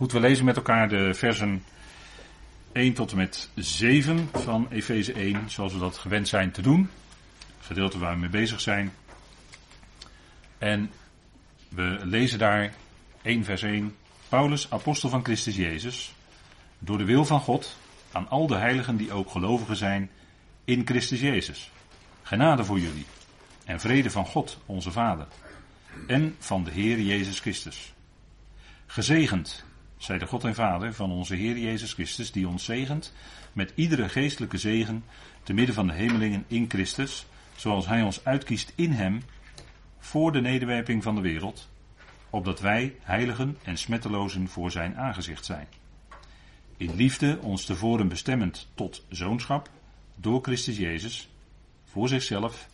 Goed, we lezen met elkaar de versen 1 tot en met 7 van Efeze 1, zoals we dat gewend zijn te doen. Het gedeelte waar we mee bezig zijn. En we lezen daar 1 vers 1. Paulus, apostel van Christus Jezus, door de wil van God, aan al de heiligen die ook gelovigen zijn in Christus Jezus. Genade voor jullie en vrede van God, onze Vader, en van de Heer Jezus Christus. Gezegend zij de God en Vader van onze Heer Jezus Christus, die ons zegent met iedere geestelijke zegen te midden van de hemelingen in Christus, zoals Hij ons uitkiest in Hem voor de nederwerping van de wereld, opdat wij heiligen en smettelozen voor Zijn aangezicht zijn. In liefde ons tevoren bestemmend tot zoonschap door Christus Jezus, voor zichzelf,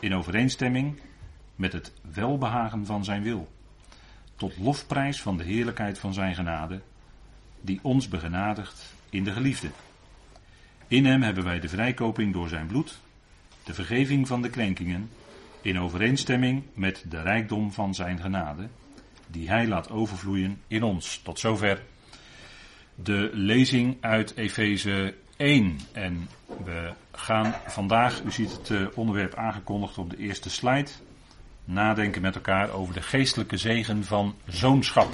in overeenstemming met het welbehagen van Zijn wil tot lofprijs van de heerlijkheid van zijn genade, die ons begenadigt in de geliefde. In hem hebben wij de vrijkoping door zijn bloed, de vergeving van de krenkingen, in overeenstemming met de rijkdom van zijn genade, die hij laat overvloeien in ons. Tot zover de lezing uit Efeze 1. En we gaan vandaag, u ziet het eh, onderwerp aangekondigd op de eerste slide, nadenken met elkaar over de geestelijke zegen van zoonschap.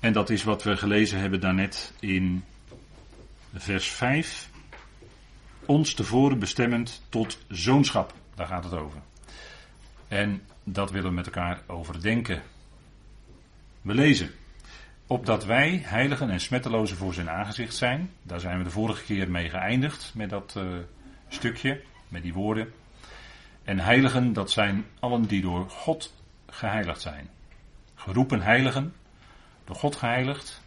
En dat is wat we gelezen hebben daarnet in vers 5. Ons tevoren bestemmend tot zoonschap. Daar gaat het over. En dat willen we met elkaar overdenken. We lezen. Opdat wij, heiligen en smettelozen voor zijn aangezicht zijn. Daar zijn we de vorige keer mee geëindigd met dat uh, stukje, met die woorden. En heiligen, dat zijn allen die door God geheiligd zijn. Geroepen heiligen, door God geheiligd.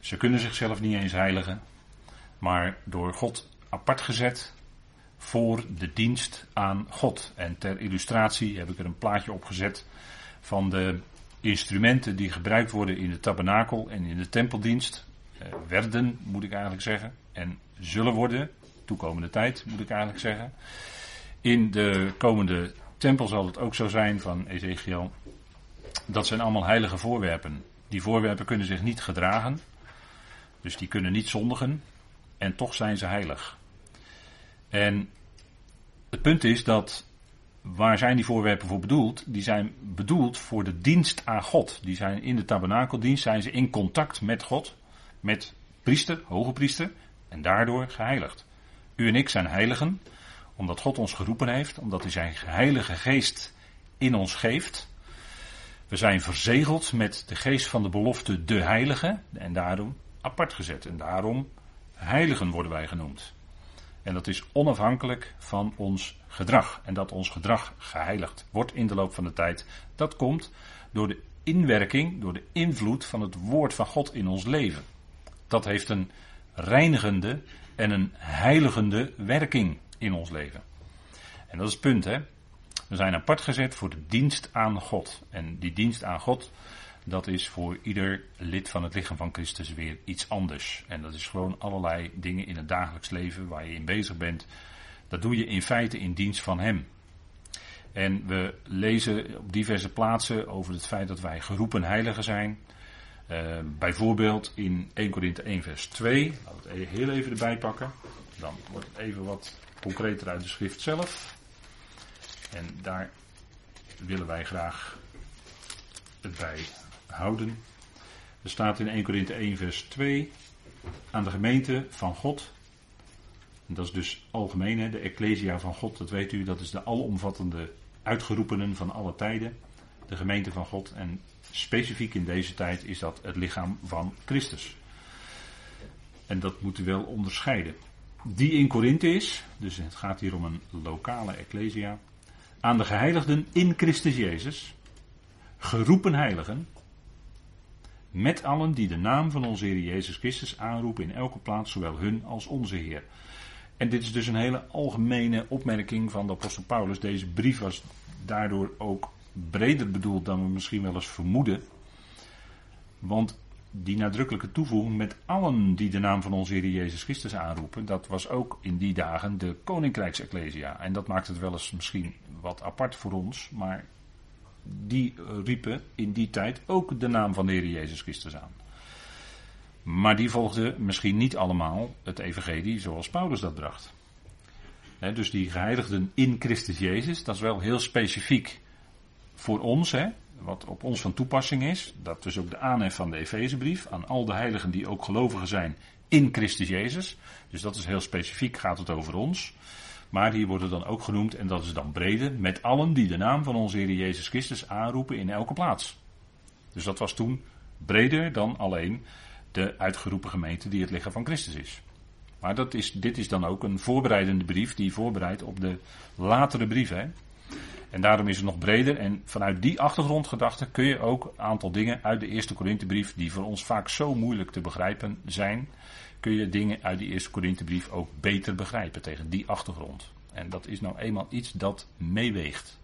Ze kunnen zichzelf niet eens heiligen, maar door God apart gezet voor de dienst aan God. En ter illustratie heb ik er een plaatje op gezet van de instrumenten die gebruikt worden in de tabernakel en in de tempeldienst. Eh, werden, moet ik eigenlijk zeggen. En zullen worden, toekomende tijd, moet ik eigenlijk zeggen. In de komende tempel zal het ook zo zijn van Ezekiel. Dat zijn allemaal heilige voorwerpen. Die voorwerpen kunnen zich niet gedragen. Dus die kunnen niet zondigen. En toch zijn ze heilig. En het punt is dat. Waar zijn die voorwerpen voor bedoeld? Die zijn bedoeld voor de dienst aan God. Die zijn in de tabernakeldienst, zijn ze in contact met God, met priester, hoge priester, en daardoor geheiligd. U en ik zijn heiligen, omdat God ons geroepen heeft, omdat hij zijn heilige geest in ons geeft. We zijn verzegeld met de geest van de belofte, de heilige, en daarom apart gezet. En daarom heiligen worden wij genoemd. En dat is onafhankelijk van ons gedrag. En dat ons gedrag geheiligd wordt in de loop van de tijd, dat komt door de inwerking, door de invloed van het woord van God in ons leven. Dat heeft een reinigende en een heiligende werking in ons leven. En dat is het punt, hè. We zijn apart gezet voor de dienst aan God. En die dienst aan God, dat is voor ieder lid van het lichaam van Christus weer iets anders. En dat is gewoon allerlei dingen in het dagelijks leven waar je in bezig bent. Dat doe je in feite in dienst van Hem. En we lezen op diverse plaatsen over het feit dat wij geroepen heiligen zijn. Uh, bijvoorbeeld in 1 Korinthe 1 vers 2. Laten we het heel even erbij pakken. Dan wordt het even wat concreter uit de schrift zelf. En daar willen wij graag het bij houden. Er staat in 1 Korinthe 1 vers 2 aan de gemeente van God. En dat is dus algemeen, de Ecclesia van God, dat weet u, dat is de alomvattende uitgeroepenen van alle tijden. De gemeente van God en specifiek in deze tijd is dat het lichaam van Christus. En dat moet u wel onderscheiden die in Korinthe is, dus het gaat hier om een lokale ecclesia, aan de geheiligden in Christus Jezus, geroepen heiligen, met allen die de naam van onze Heer Jezus Christus aanroepen in elke plaats, zowel hun als onze Heer. En dit is dus een hele algemene opmerking van de apostel Paulus. Deze brief was daardoor ook breder bedoeld dan we misschien wel eens vermoeden. Want die nadrukkelijke toevoeging met allen die de naam van onze Heer Jezus Christus aanroepen, dat was ook in die dagen de Koninkrijksecclesia. En dat maakt het wel eens misschien wat apart voor ons, maar die riepen in die tijd ook de naam van de Heer Jezus Christus aan. Maar die volgden misschien niet allemaal het evangelie zoals Paulus dat bracht. dus die geheiligden in Christus Jezus, dat is wel heel specifiek voor ons, hè, wat op ons van toepassing is. Dat is ook de aanhef van de Efezebrief aan al de heiligen die ook gelovigen zijn in Christus Jezus. Dus dat is heel specifiek, gaat het over ons. Maar hier wordt het dan ook genoemd, en dat is dan breder, met allen die de naam van onze Heer Jezus Christus aanroepen in elke plaats. Dus dat was toen breder dan alleen de uitgeroepen gemeente die het lichaam van Christus is. Maar dat is, dit is dan ook een voorbereidende brief die voorbereidt op de latere brieven. En daarom is het nog breder. En vanuit die achtergrondgedachte kun je ook een aantal dingen uit de eerste Korinthebrief, die voor ons vaak zo moeilijk te begrijpen zijn, kun je dingen uit die eerste Korinthebrief ook beter begrijpen tegen die achtergrond. En dat is nou eenmaal iets dat meeweegt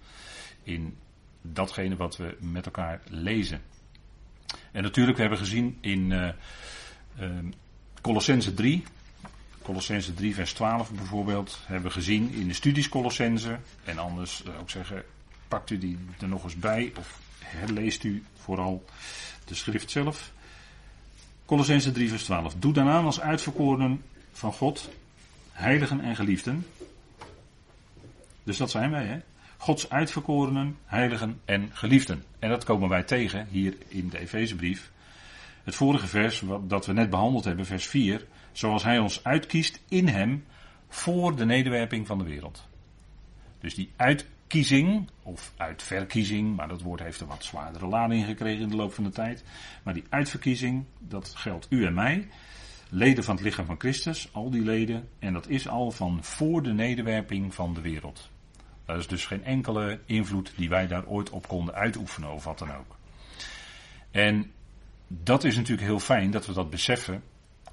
in datgene wat we met elkaar lezen. En natuurlijk hebben we gezien in uh, Colossense 3, Colossense 3 vers 12 bijvoorbeeld, hebben we gezien in de studies Colossense. En anders uh, ook zeggen, pakt u die er nog eens bij of herleest u vooral de schrift zelf. Colossense 3 vers 12. Doe aan als uitverkorenen van God, heiligen en geliefden. Dus dat zijn wij, hè? Gods uitverkorenen, heiligen en geliefden. En dat komen wij tegen hier in de Efezebrief. Het vorige vers, dat we net behandeld hebben, vers 4. Zoals hij ons uitkiest in hem voor de nederwerping van de wereld. Dus die uitkiezing, of uitverkiezing, maar dat woord heeft een wat zwaardere lading gekregen in de loop van de tijd. Maar die uitverkiezing, dat geldt u en mij. Leden van het lichaam van Christus, al die leden. En dat is al van voor de nederwerping van de wereld. Dat is dus geen enkele invloed die wij daar ooit op konden uitoefenen of wat dan ook. En dat is natuurlijk heel fijn dat we dat beseffen.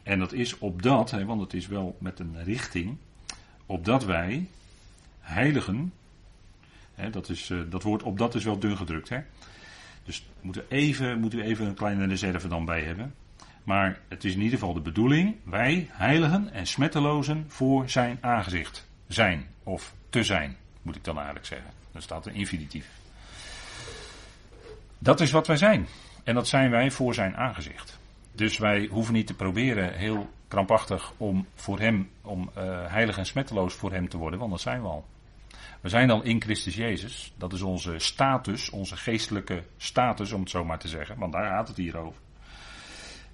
En dat is opdat, hè, want het is wel met een richting, opdat wij heiligen, hè, dat, is, uh, dat woord opdat is wel dun gedrukt. Hè? Dus moeten even, moeten we even een kleine reserve dan bij hebben. Maar het is in ieder geval de bedoeling, wij heiligen en smettelozen voor zijn aangezicht zijn of te zijn moet ik dan eigenlijk zeggen. Er staat een infinitief. Dat is wat wij zijn. En dat zijn wij voor zijn aangezicht. Dus wij hoeven niet te proberen heel krampachtig om voor hem, om uh, heilig en smetteloos voor hem te worden, want dat zijn we al. We zijn al in Christus Jezus. Dat is onze status, onze geestelijke status, om het zo maar te zeggen. Want daar gaat het hier over.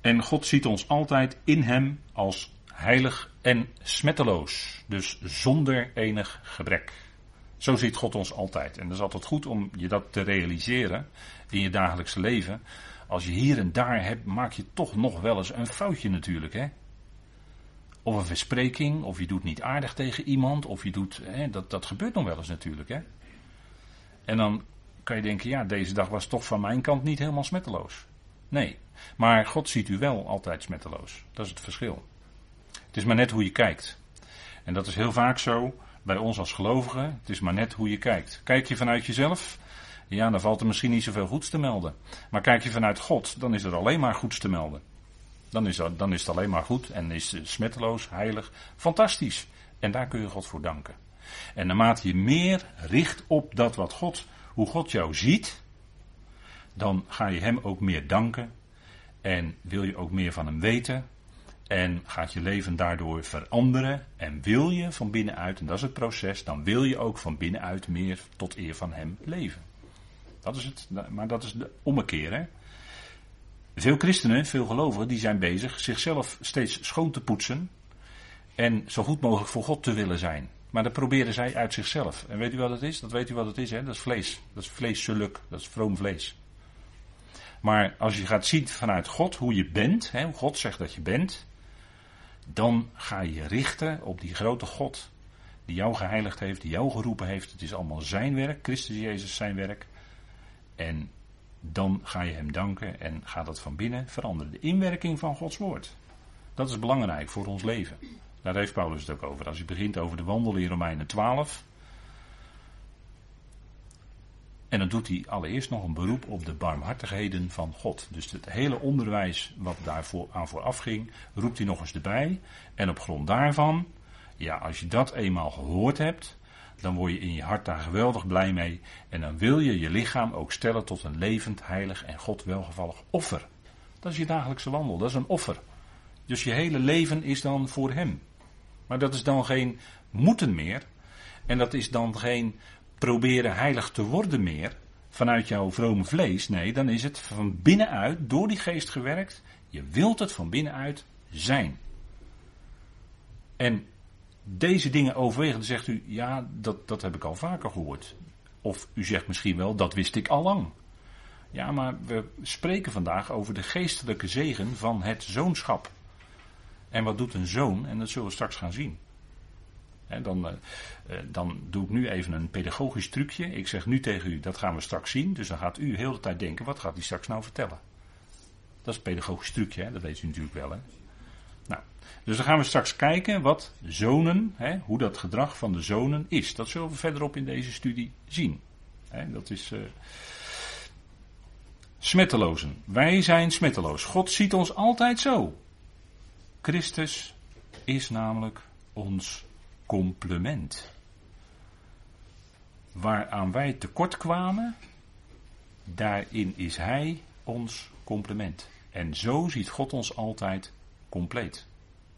En God ziet ons altijd in hem als heilig en smetteloos. Dus zonder enig gebrek. Zo ziet God ons altijd. En dat is altijd goed om je dat te realiseren in je dagelijkse leven. Als je hier en daar hebt, maak je toch nog wel eens een foutje natuurlijk. Hè? Of een verspreking, of je doet niet aardig tegen iemand, of je doet. Hè, dat, dat gebeurt nog wel eens natuurlijk. Hè? En dan kan je denken, ja, deze dag was toch van mijn kant niet helemaal smetteloos. Nee, maar God ziet u wel altijd smetteloos. Dat is het verschil. Het is maar net hoe je kijkt. En dat is heel vaak zo bij ons als gelovigen. Het is maar net hoe je kijkt. Kijk je vanuit jezelf, ja, dan valt er misschien niet zoveel goeds te melden. Maar kijk je vanuit God, dan is er alleen maar goeds te melden. Dan is, dan is het alleen maar goed en is smetteloos, heilig, fantastisch. En daar kun je God voor danken. En naarmate je meer richt op dat wat God, hoe God jou ziet, dan ga je Hem ook meer danken. En wil je ook meer van Hem weten. En gaat je leven daardoor veranderen. En wil je van binnenuit, en dat is het proces, dan wil je ook van binnenuit meer tot eer van Hem leven. Dat is het, maar dat is de ommekeer. Hè? Veel christenen, veel gelovigen, die zijn bezig zichzelf steeds schoon te poetsen. En zo goed mogelijk voor God te willen zijn. Maar dat proberen zij uit zichzelf. En weet u wat het is? Dat weet u wat het is, hè? Dat is vlees. Dat is vleeselijk. Dat is vroom vlees. Maar als je gaat zien vanuit God hoe je bent, hè, God zegt dat je bent, dan ga je richten op die grote God die jou geheiligd heeft, die jou geroepen heeft. Het is allemaal zijn werk, Christus Jezus zijn werk. En dan ga je hem danken en gaat dat van binnen veranderen. De inwerking van Gods woord. Dat is belangrijk voor ons leven. Daar heeft Paulus het ook over. Als je begint over de wandel in Romeinen 12, En dan doet hij allereerst nog een beroep op de barmhartigheden van God. Dus het hele onderwijs wat daarvoor aan vooraf ging, roept hij nog eens erbij. En op grond daarvan, ja, als je dat eenmaal gehoord hebt, dan word je in je hart daar geweldig blij mee. En dan wil je je lichaam ook stellen tot een levend, heilig en God welgevallig offer. Dat is je dagelijkse wandel, dat is een offer. Dus je hele leven is dan voor Hem. Maar dat is dan geen moeten meer. En dat is dan geen proberen heilig te worden meer vanuit jouw vrome vlees. Nee, dan is het van binnenuit, door die geest gewerkt. Je wilt het van binnenuit zijn. En deze dingen overwegen, dan zegt u, ja, dat, dat heb ik al vaker gehoord. Of u zegt misschien wel, dat wist ik al lang. Ja, maar we spreken vandaag over de geestelijke zegen van het zoonschap. En wat doet een zoon? En dat zullen we straks gaan zien. Dan, uh, dan doe ik nu even een pedagogisch trucje. Ik zeg nu tegen u, dat gaan we straks zien. Dus dan gaat u heel de tijd denken, wat gaat hij straks nou vertellen? Dat is een pedagogisch trucje, dat weet u natuurlijk wel. Hè? Nou, dus dan gaan we straks kijken wat zonen, hoe dat gedrag van de zonen is. Dat zullen we verderop in deze studie zien. Dat is. Uh, smettelozen. Wij zijn smetteloos. God ziet ons altijd zo. Christus is namelijk ons complement. Waaraan wij tekort kwamen, daarin is Hij ons complement. En zo ziet God ons altijd compleet.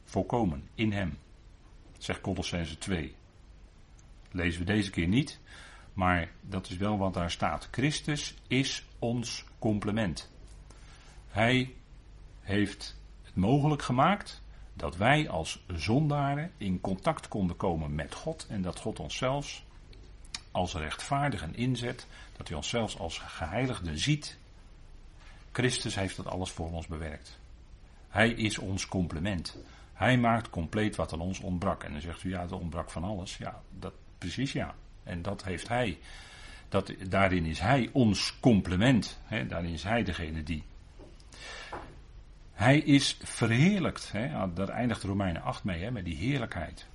Volkomen, in Hem. Zegt Colossense 2. Lezen we deze keer niet, maar dat is wel wat daar staat. Christus is ons complement. Hij heeft het mogelijk gemaakt dat wij als zondaren in contact konden komen met God en dat God ons zelfs als rechtvaardigen inzet, dat hij ons zelfs als geheiligde ziet. Christus heeft dat alles voor ons bewerkt. Hij is ons complement. Hij maakt compleet wat aan ons ontbrak. En dan zegt u, ja, het ontbrak van alles. Ja, dat, precies ja. En dat heeft hij. Dat, daarin is hij ons complement. Daarin is hij degene die. Hij is verheerlijkt. Hè, daar eindigt Romeinen 8 mee, hè, met die heerlijkheid.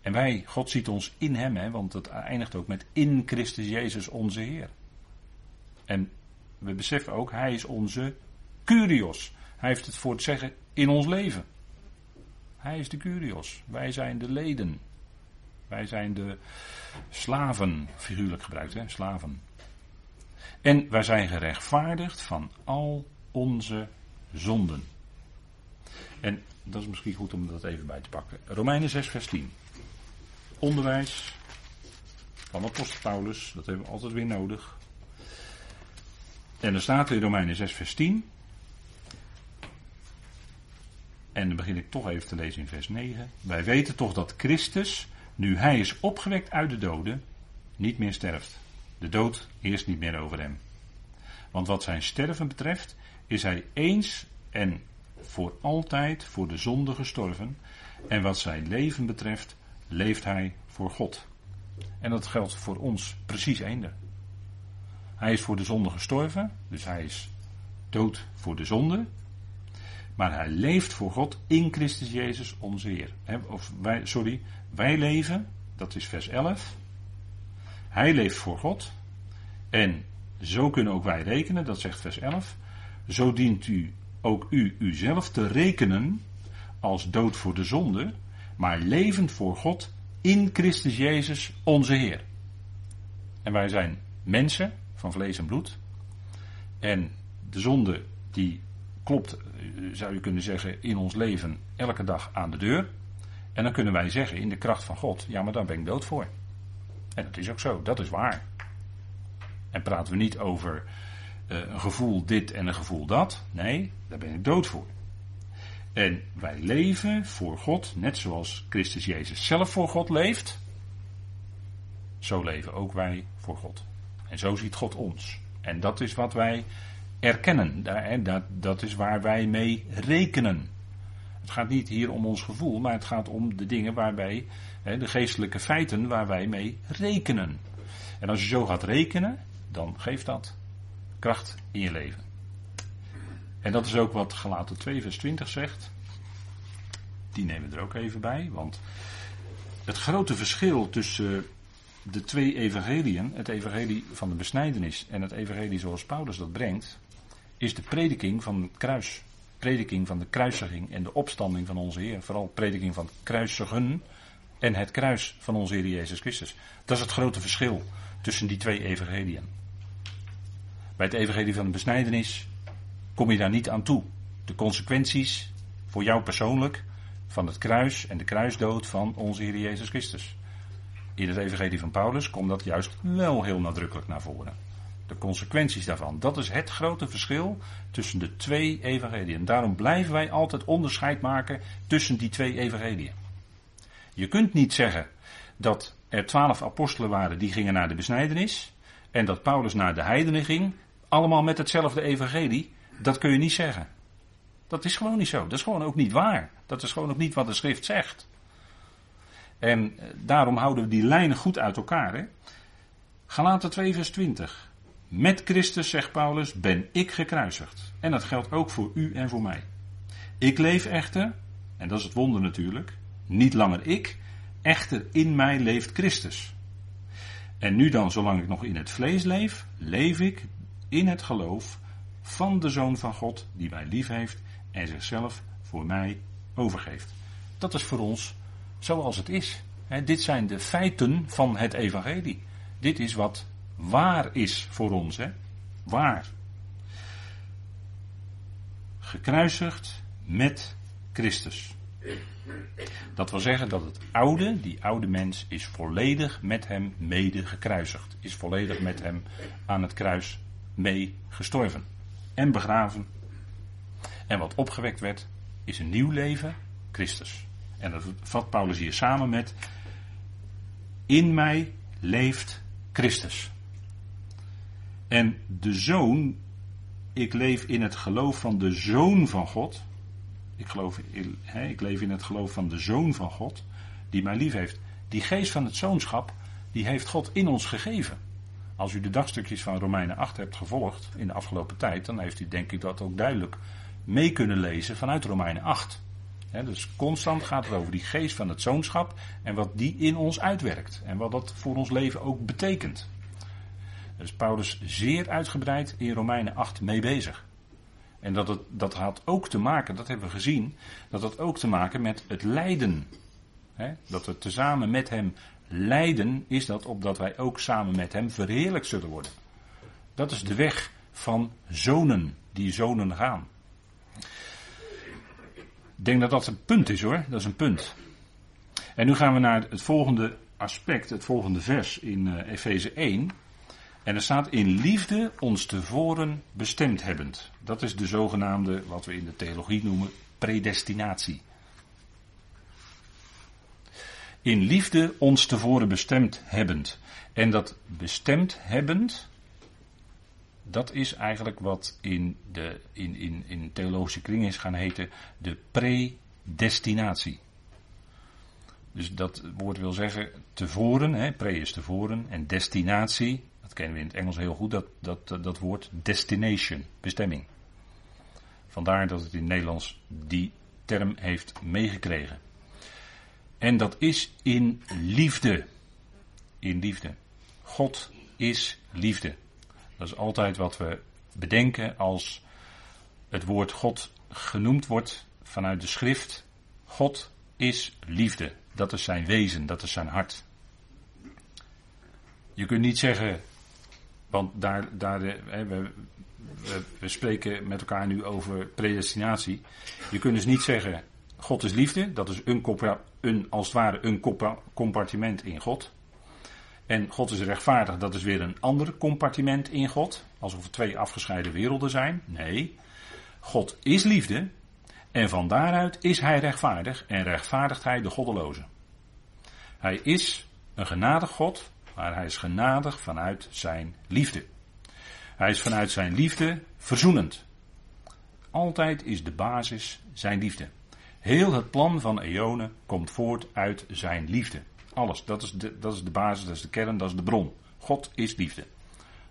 En wij, God ziet ons in hem, hè, want het eindigt ook met in Christus Jezus onze Heer. En we beseffen ook, hij is onze Curios. Hij heeft het voor het zeggen in ons leven. Hij is de Curios. Wij zijn de leden. Wij zijn de slaven, figuurlijk gebruikt, hè, slaven. En wij zijn gerechtvaardigd van al onze zonden. En dat is misschien goed om dat even bij te pakken. Romeinen 6, vers 10. Onderwijs van apostel Paulus, dat hebben we altijd weer nodig. En er staat in Romeinen 6, vers 10. En dan begin ik toch even te lezen in vers 9. Wij weten toch dat Christus, nu hij is opgewekt uit de doden, niet meer sterft. De dood heerst niet meer over hem. Want wat zijn sterven betreft, is hij eens en voor altijd voor de zonde gestorven. En wat zijn leven betreft, leeft hij voor God. En dat geldt voor ons precies eender. Hij is voor de zonde gestorven, dus hij is dood voor de zonde. Maar hij leeft voor God in Christus Jezus onze Heer. Of wij, sorry, wij leven, dat is vers 11. Hij leeft voor God. En zo kunnen ook wij rekenen, dat zegt vers 11. Zo dient u ook u uzelf te rekenen als dood voor de zonde, maar levend voor God in Christus Jezus onze Heer. En wij zijn mensen van vlees en bloed. En de zonde die klopt, eh, zou je kunnen zeggen, in ons leven elke dag aan de deur. En dan kunnen wij zeggen in de kracht van God, ja maar daar ben ik dood voor. En dat is ook zo, dat is waar. En praten we niet over een gevoel dit en een gevoel dat. Nee, daar ben ik dood voor. En wij leven voor God, net zoals Christus Jezus zelf voor God leeft. Zo leven ook wij voor God. En zo ziet God ons. En dat is wat wij erkennen. Dat, dat is waar wij mee rekenen. Het gaat niet hier om ons gevoel, maar het gaat om de dingen waarbij, de geestelijke feiten waar wij mee rekenen. En als je zo gaat rekenen, dan geeft dat kracht in je leven. En dat is ook wat Galaten 2 vers 20 zegt. Die nemen we er ook even bij, want het grote verschil tussen de twee evangeliën, het evangelie van de besnijdenis en het evangelie zoals Paulus dat brengt, is de prediking van het kruis. Prediking van de kruisiging en de opstanding van onze Heer. Vooral prediking van kruisigen. en het kruis van onze Heer Jezus Christus. Dat is het grote verschil tussen die twee evangeliën. Bij het evangelie van de besnijdenis kom je daar niet aan toe. De consequenties voor jou persoonlijk van het kruis en de kruisdood van onze Heer Jezus Christus. In het evangelie van Paulus komt dat juist wel heel nadrukkelijk naar voren. De consequenties daarvan. Dat is het grote verschil tussen de twee evangeliën. Daarom blijven wij altijd onderscheid maken tussen die twee evangeliën. Je kunt niet zeggen dat er twaalf apostelen waren die gingen naar de besnijdenis. En dat Paulus naar de heidenen ging. Allemaal met hetzelfde evangelie. Dat kun je niet zeggen. Dat is gewoon niet zo. Dat is gewoon ook niet waar. Dat is gewoon ook niet wat de schrift zegt. En eh, daarom houden we die lijnen goed uit elkaar. Hè? Galaten 2 vers 20. Met Christus, zegt Paulus, ben ik gekruisigd. En dat geldt ook voor u en voor mij. Ik leef echter, en dat is het wonder natuurlijk, niet langer ik, echter in mij leeft Christus. En nu dan, zolang ik nog in het vlees leef, leef ik in het geloof van de Zoon van God, die mij lief heeft en zichzelf voor mij overgeeft. Dat is voor ons zoals het is. dit zijn de feiten van het evangelie. Dit is wat waar is voor ons. Hè? Waar. Gekruisigd met Christus. Dat wil zeggen dat het oude, die oude mens, is volledig met hem mede gekruisigd. Is volledig met hem aan het kruis mee gestorven. En begraven. En wat opgewekt werd, is een nieuw leven, Christus. En dat vat Paulus hier samen met. In mij leeft Christus. En de zoon, ik leef in het geloof van de zoon van God. Ik, geloof, ik leef in het geloof van de zoon van God, die mij lief heeft. Die geest van het zoonschap, die heeft God in ons gegeven. Als u de dagstukjes van Romeinen 8 hebt gevolgd in de afgelopen tijd, dan heeft u denk ik dat ook duidelijk mee kunnen lezen vanuit Romeinen 8. dus constant gaat het over die geest van het zoonschap en wat die in ons uitwerkt. En wat dat voor ons leven ook betekent. Daar is Paulus zeer uitgebreid in Romeinen 8 mee bezig. En dat, het, dat had ook te maken, dat hebben we gezien, dat had ook te maken met het lijden. dat we tezamen met hem lijden, is dat opdat wij ook samen met hem verheerlijk zullen worden. Dat is de weg van zonen, die zonen gaan. Ik denk dat dat een punt is hoor, dat is een punt. En nu gaan we naar het volgende aspect, het volgende vers in uh, Efeze 1. En er staat in liefde ons tevoren bestemd hebbend. Dat is de zogenaamde, wat we in de theologie noemen, predestinatie. In liefde ons tevoren bestemd hebbend. En dat bestemd hebbend, dat is eigenlijk wat in, de, in, in, in theologische kring is gaan heten de predestinatie. Dus dat woord wil zeggen tevoren, hè, pre is tevoren, en destinatie, dat kennen we in het Engels heel goed, dat, dat, dat woord destination, bestemming. Vandaar dat het in het Nederlands die term heeft meegekregen. En dat is in liefde. In liefde. God is liefde. Dat is altijd wat we bedenken als het woord God genoemd wordt vanuit de schrift. God is liefde. Dat is zijn wezen, dat is zijn hart. Je kunt niet zeggen, want daar, daar eh, we, we, we, spreken met elkaar nu over predestinatie. Je kunt dus niet zeggen, God is liefde, dat is een, een als het ware een compartiment in God. En God is rechtvaardig, dat is weer een ander compartiment in God. Alsof er twee afgescheiden werelden zijn. Nee, God is liefde. En van daaruit is hij rechtvaardig en rechtvaardigt hij de goddeloze. Hij is een genadig God, maar hij is genadig vanuit zijn liefde. Hij is vanuit zijn liefde verzoenend. Altijd is de basis zijn liefde. Heel het plan van eonen komt voort uit zijn liefde. Alles, dat is, de, dat is de basis, dat is de kern, dat is de bron. God is liefde.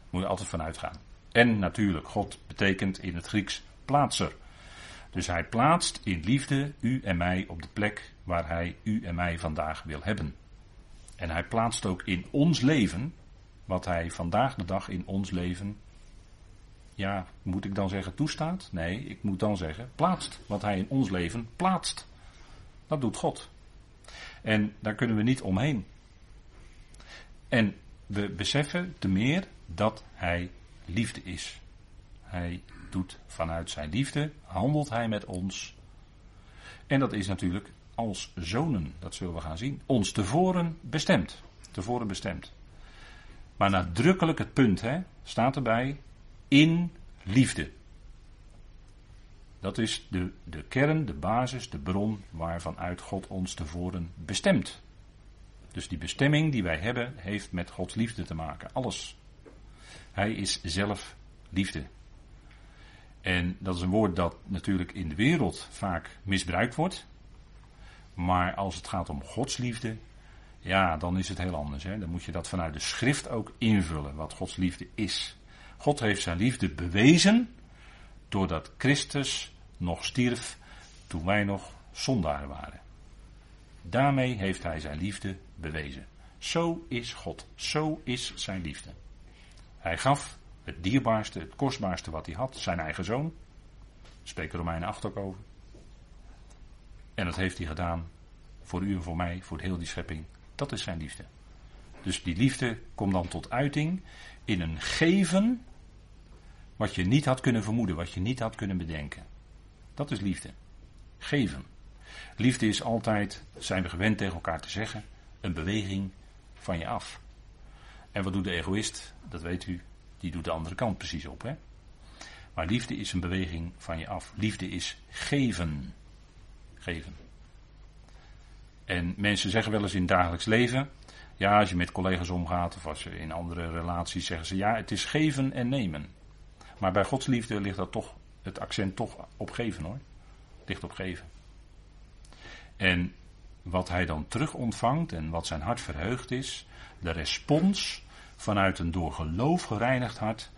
Moet je altijd vanuit gaan. En natuurlijk, God betekent in het Grieks plaatser. Dus hij plaatst in liefde u en mij op de plek waar hij u en mij vandaag wil hebben. En hij plaatst ook in ons leven, wat hij vandaag de dag in ons leven, ja, moet ik dan zeggen toestaat? Nee, ik moet dan zeggen plaatst. Wat hij in ons leven plaatst. Dat doet God. En daar kunnen we niet omheen. En we beseffen te meer dat hij liefde is. Hij doet vanuit zijn liefde, handelt hij met ons. En dat is natuurlijk als zonen, dat zullen we gaan zien, ons tevoren bestemd. Tevoren bestemd. Maar nadrukkelijk het punt hè, staat erbij, in liefde. Dat is de, de kern, de basis, de bron waarvan uit God ons tevoren bestemt. Dus die bestemming die wij hebben, heeft met Gods liefde te maken. Alles. Hij is zelf liefde. En dat is een woord dat natuurlijk in de wereld vaak misbruikt wordt. Maar als het gaat om Gods liefde, ja, dan is het heel anders. Hè? Dan moet je dat vanuit de schrift ook invullen, wat Gods liefde is. God heeft zijn liefde bewezen doordat Christus nog stierf toen wij nog zondaar waren. Daarmee heeft hij zijn liefde bewezen. Zo is God, zo is zijn liefde. Hij gaf het dierbaarste, het kostbaarste wat hij had, zijn eigen zoon. Spreken Romeinen 8 ook over. En dat heeft hij gedaan voor u en voor mij, voor heel die schepping. Dat is zijn liefde. Dus die liefde komt dan tot uiting in een geven wat je niet had kunnen vermoeden, wat je niet had kunnen bedenken. Dat is liefde. Geven. Liefde is altijd, zijn we gewend tegen elkaar te zeggen, een beweging van je af. En wat doet de egoïst? Dat weet u, die doet de andere kant precies op. Hè? Maar liefde is een beweging van je af. Liefde is geven. Geven. En mensen zeggen wel eens in het dagelijks leven, ja, als je met collega's omgaat of als je in andere relaties zeggen ze, ja, het is geven en nemen. Maar bij Gods liefde ligt dat toch, het accent toch op geven hoor. Ligt op geven. En wat hij dan terug ontvangt en wat zijn hart verheugd is, de respons vanuit een door geloof gereinigd hart,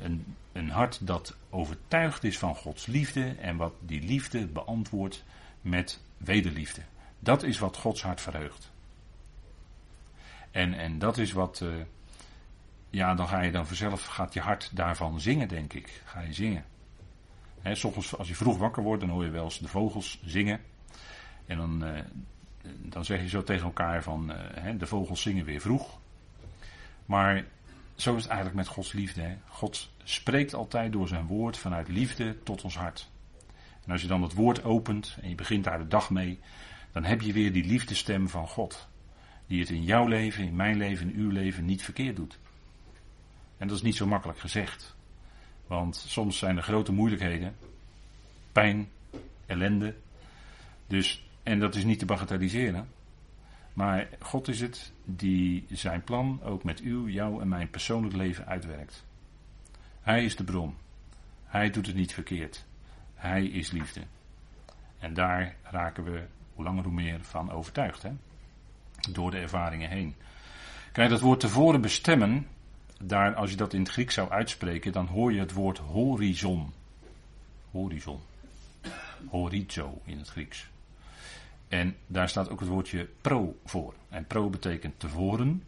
een, een hart dat overtuigd is van Gods liefde en wat die liefde beantwoordt met wederliefde. Dat is wat Gods hart verheugt. En, en dat is wat, uh, ja, dan ga je dan vanzelf, gaat je hart daarvan zingen, denk ik. Ga je zingen. He, soms als je vroeg wakker wordt, dan hoor je wel eens de vogels zingen. En dan, uh, dan zeg je zo tegen elkaar van, uh, de vogels zingen weer vroeg. Maar zo is het eigenlijk met Gods liefde. Hè? God spreekt altijd door zijn woord vanuit liefde tot ons hart. En als je dan het woord opent en je begint daar de dag mee, dan heb je weer die liefdestem van God. Die het in jouw leven, in mijn leven, in uw leven niet verkeerd doet. En dat is niet zo makkelijk gezegd. Want soms zijn er grote moeilijkheden, pijn, ellende. Dus, en dat is niet te bagatelliseren. Maar God is het die zijn plan ook met uw, jou en mijn persoonlijk leven uitwerkt. Hij is de bron. Hij doet het niet verkeerd. Hij is liefde. En daar raken we hoe langer hoe meer van overtuigd. Hè? Door de ervaringen heen. Kijk, dat woord tevoren bestemmen, daar, als je dat in het Grieks zou uitspreken, dan hoor je het woord horizon. Horizon. Horizo in het Grieks. En daar staat ook het woordje pro voor. En pro betekent tevoren.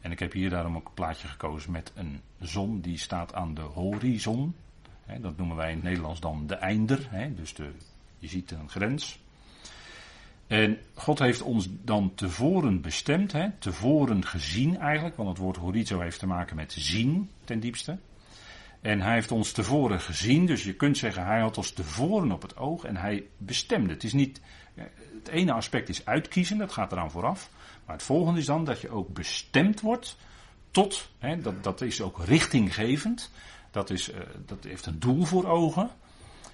En ik heb hier daarom ook een plaatje gekozen met een zon die staat aan de horizon. Dat noemen wij in het Nederlands dan de einder. dus de, je ziet een grens. En God heeft ons dan tevoren bestemd, tevoren gezien eigenlijk, want het woord horizo heeft te maken met zien ten diepste. En hij heeft ons tevoren gezien, dus je kunt zeggen, hij had ons tevoren op het oog en hij bestemde. Het is niet, het ene aspect is uitkiezen, dat gaat eraan vooraf. Maar het volgende is dan dat je ook bestemd wordt tot, dat, dat is ook richtinggevend. Dat, is, uh, dat heeft een doel voor ogen.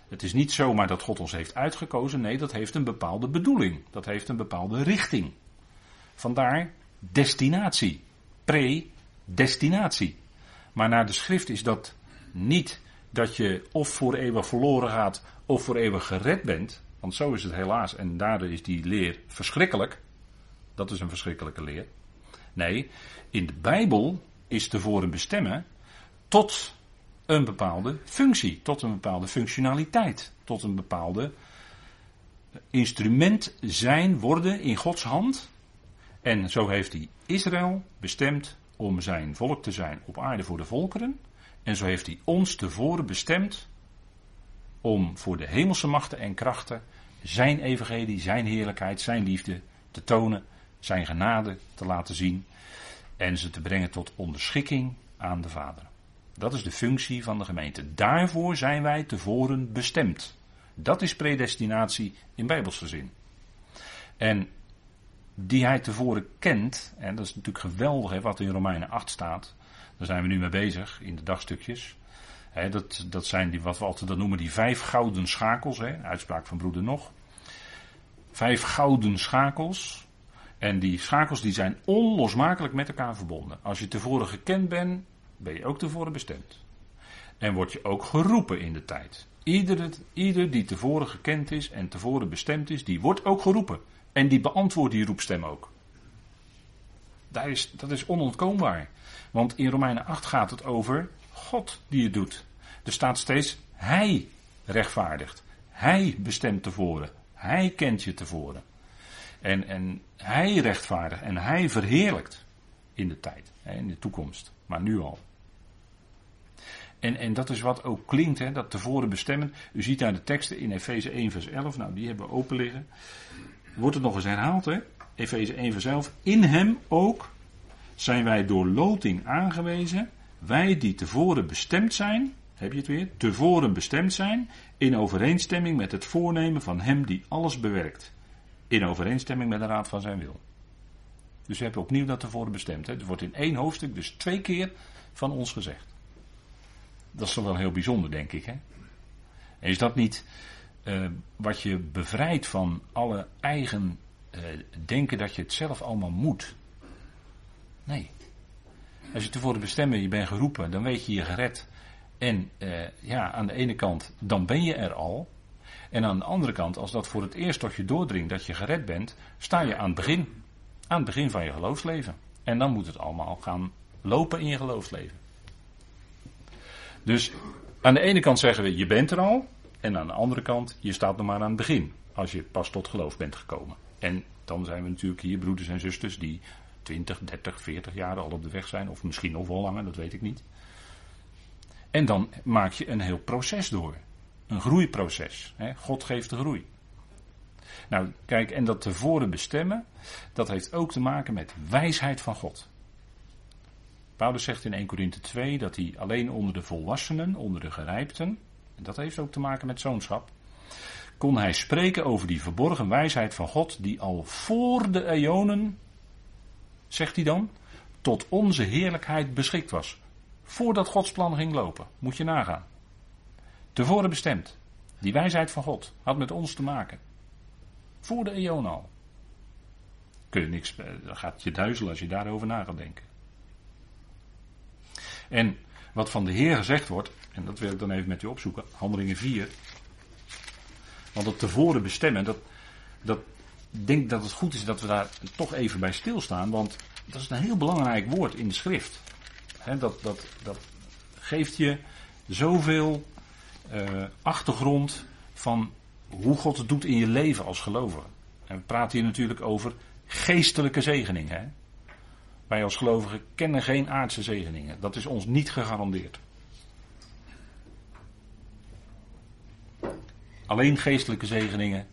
Het is niet zomaar dat God ons heeft uitgekozen. Nee, dat heeft een bepaalde bedoeling. Dat heeft een bepaalde richting. Vandaar destinatie. Predestinatie. Maar naar de schrift is dat niet dat je of voor eeuwig verloren gaat of voor eeuwig gered bent. Want zo is het helaas. En daardoor is die leer verschrikkelijk. Dat is een verschrikkelijke leer. Nee, in de Bijbel is tevoren bestemmen tot een bepaalde functie, tot een bepaalde functionaliteit, tot een bepaalde instrument zijn, worden in Gods hand. En zo heeft hij Israël bestemd om zijn volk te zijn op aarde voor de volkeren. En zo heeft hij ons tevoren bestemd om voor de hemelse machten en krachten zijn evangelie, zijn heerlijkheid, zijn liefde te tonen, zijn genade te laten zien en ze te brengen tot onderschikking aan de Vader. Dat is de functie van de gemeente. Daarvoor zijn wij tevoren bestemd. Dat is predestinatie in Bijbelse zin. En die hij tevoren kent, en dat is natuurlijk geweldig hè, wat in Romeinen 8 staat. Daar zijn we nu mee bezig in de dagstukjes. Hè, dat, dat zijn die, wat we altijd dan noemen die vijf gouden schakels, hè, uitspraak van broeder nog. Vijf gouden schakels. En die schakels die zijn onlosmakelijk met elkaar verbonden. Als je tevoren gekend bent, ben je ook tevoren bestemd. En word je ook geroepen in de tijd. Ieder, ieder die tevoren gekend is en tevoren bestemd is, die wordt ook geroepen. En die beantwoordt die roepstem ook. Dat is, dat is onontkoombaar. Want in Romeinen 8 gaat het over God die het doet. Er staat steeds Hij rechtvaardigt. Hij bestemt tevoren. Hij kent je tevoren. En, en Hij rechtvaardigt en Hij verheerlijkt in de tijd, in de toekomst, maar nu al. En, en dat is wat ook klinkt, hè, dat tevoren bestemmen. U ziet daar de teksten in Efeze 1 vers 11, nou die hebben we open liggen. Wordt het nog eens herhaald, hè? Efeze 1 vers 11. In hem ook zijn wij door loting aangewezen, wij die tevoren bestemd zijn, heb je het weer, tevoren bestemd zijn, in overeenstemming met het voornemen van hem die alles bewerkt. In overeenstemming met de raad van zijn wil. Dus we hebben opnieuw dat tevoren bestemd. Hè? Het wordt in één hoofdstuk dus twee keer van ons gezegd. Dat is toch wel heel bijzonder, denk ik. Hè? En is dat niet uh, wat je bevrijdt van alle eigen uh, denken dat je het zelf allemaal moet? Nee. Als je tevoren bestemmen, je bent geroepen, dan weet je je gered. En uh, ja, aan de ene kant, dan ben je er al. En aan de andere kant, als dat voor het eerst tot je doordringt dat je gered bent, sta je aan het begin. Aan het begin van je geloofsleven. En dan moet het allemaal gaan lopen in je geloofsleven. Dus aan de ene kant zeggen we, je bent er al. En aan de andere kant, je staat nog maar aan het begin. Als je pas tot geloof bent gekomen. En dan zijn we natuurlijk hier broeders en zusters die 20, 30, 40 jaar al op de weg zijn. Of misschien nog wel langer, dat weet ik niet. En dan maak je een heel proces door. Een groeiproces. God geeft de groei. Nou, kijk, en dat tevoren bestemmen, dat heeft ook te maken met wijsheid van God. Paulus zegt in 1 Korinthe 2 dat hij alleen onder de volwassenen, onder de gerijpten, en dat heeft ook te maken met zoonschap, kon hij spreken over die verborgen wijsheid van God die al voor de eonen, zegt hij dan, tot onze heerlijkheid beschikt was. Voordat Gods plan ging lopen, moet je nagaan. Tevoren bestemd. Die wijsheid van God had met ons te maken. Voor de eon al. Kun je niks, eh, dan gaat je duizelen als je daarover na gaat denken. En wat van de Heer gezegd wordt, en dat wil ik dan even met u opzoeken, handelingen 4. Want het tevoren bestemmen, dat, dat denk dat het goed is dat we daar toch even bij stilstaan, want dat is een heel belangrijk woord in de schrift. dat, dat, dat geeft je zoveel uh, achtergrond van hoe God het doet in je leven als gelovige. En we praten hier natuurlijk over geestelijke zegeningen. Wij als gelovigen kennen geen aardse zegeningen. Dat is ons niet gegarandeerd. Alleen geestelijke zegeningen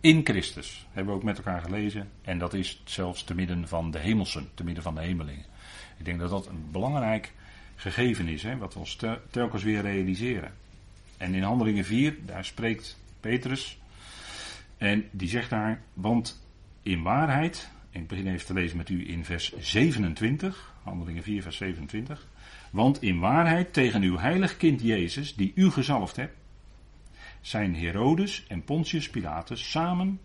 in Christus. Hebben we ook met elkaar gelezen. En dat is zelfs te midden van de hemelsen, te midden van de hemelingen. Ik denk dat dat een belangrijk gegeven is, hè, wat we ons telkens weer realiseren. En in Handelingen 4, daar spreekt Petrus. En die zegt daar, want in waarheid, ik begin even te lezen met u in vers 27, Handelingen 4, vers 27. Want in waarheid tegen uw heilig kind Jezus, die u gezalfd hebt, zijn Herodes en Pontius Pilatus samen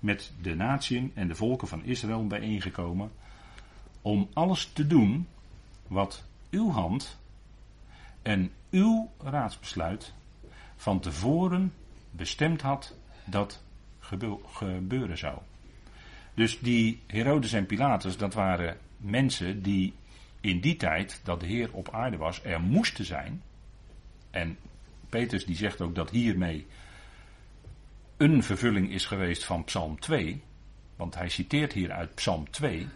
met de natieën en de volken van Israël bijeengekomen om alles te doen wat uw hand en uw raadsbesluit van tevoren bestemd had dat gebeuren zou. Dus die Herodes en Pilatus, dat waren mensen die in die tijd dat de Heer op aarde was, er moesten zijn. En Petrus die zegt ook dat hiermee een vervulling is geweest van Psalm 2. Want hij citeert hier uit Psalm 2.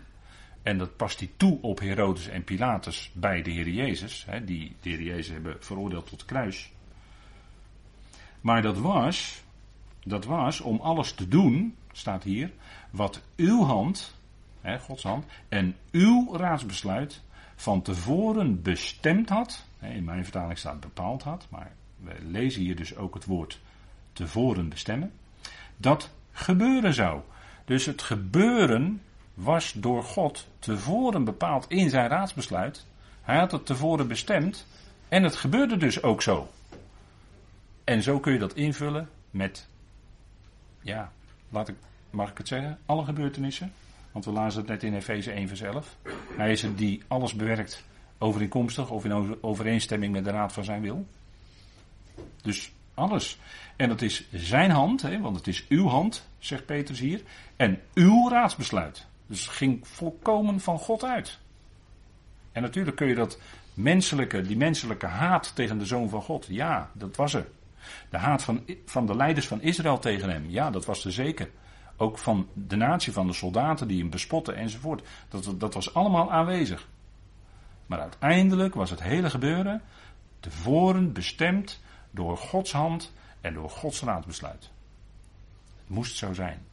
En dat past hij toe op Herodes en Pilatus bij de Heer Jezus. Hè, die de Heer Jezus hebben veroordeeld tot kruis. Maar dat was dat was om alles te doen, staat hier, wat uw hand, hè, Gods hand, en uw raadsbesluit van tevoren bestemd had. Hè, in mijn vertaling staat bepaald had, maar we lezen hier dus ook het woord tevoren bestemmen. Dat gebeuren zou. Dus het gebeuren was door God tevoren bepaald in zijn raadsbesluit. Hij had het tevoren bestemd en het gebeurde dus ook zo. En zo kun je dat invullen met, ja, laat ik, mag ik het zeggen, alle gebeurtenissen. Want we lazen het net in Efeze 1 vers 11. Hij is het die alles bewerkt overeenkomstig of in overeenstemming met de raad van zijn wil. Dus alles. En dat is zijn hand, hè, want het is uw hand, zegt Petrus hier. En uw raadsbesluit. Dus het ging volkomen van God uit. En natuurlijk kun je dat menselijke, die menselijke haat tegen de zoon van God, ja, dat was er. De haat van, van de leiders van Israël tegen hem, ja, dat was er zeker. Ook van de natie, van de soldaten die hem bespotten enzovoort. Dat, dat was allemaal aanwezig. Maar uiteindelijk was het hele gebeuren tevoren bestemd door Gods hand en door Gods raadsbesluit. Het moest zo zijn.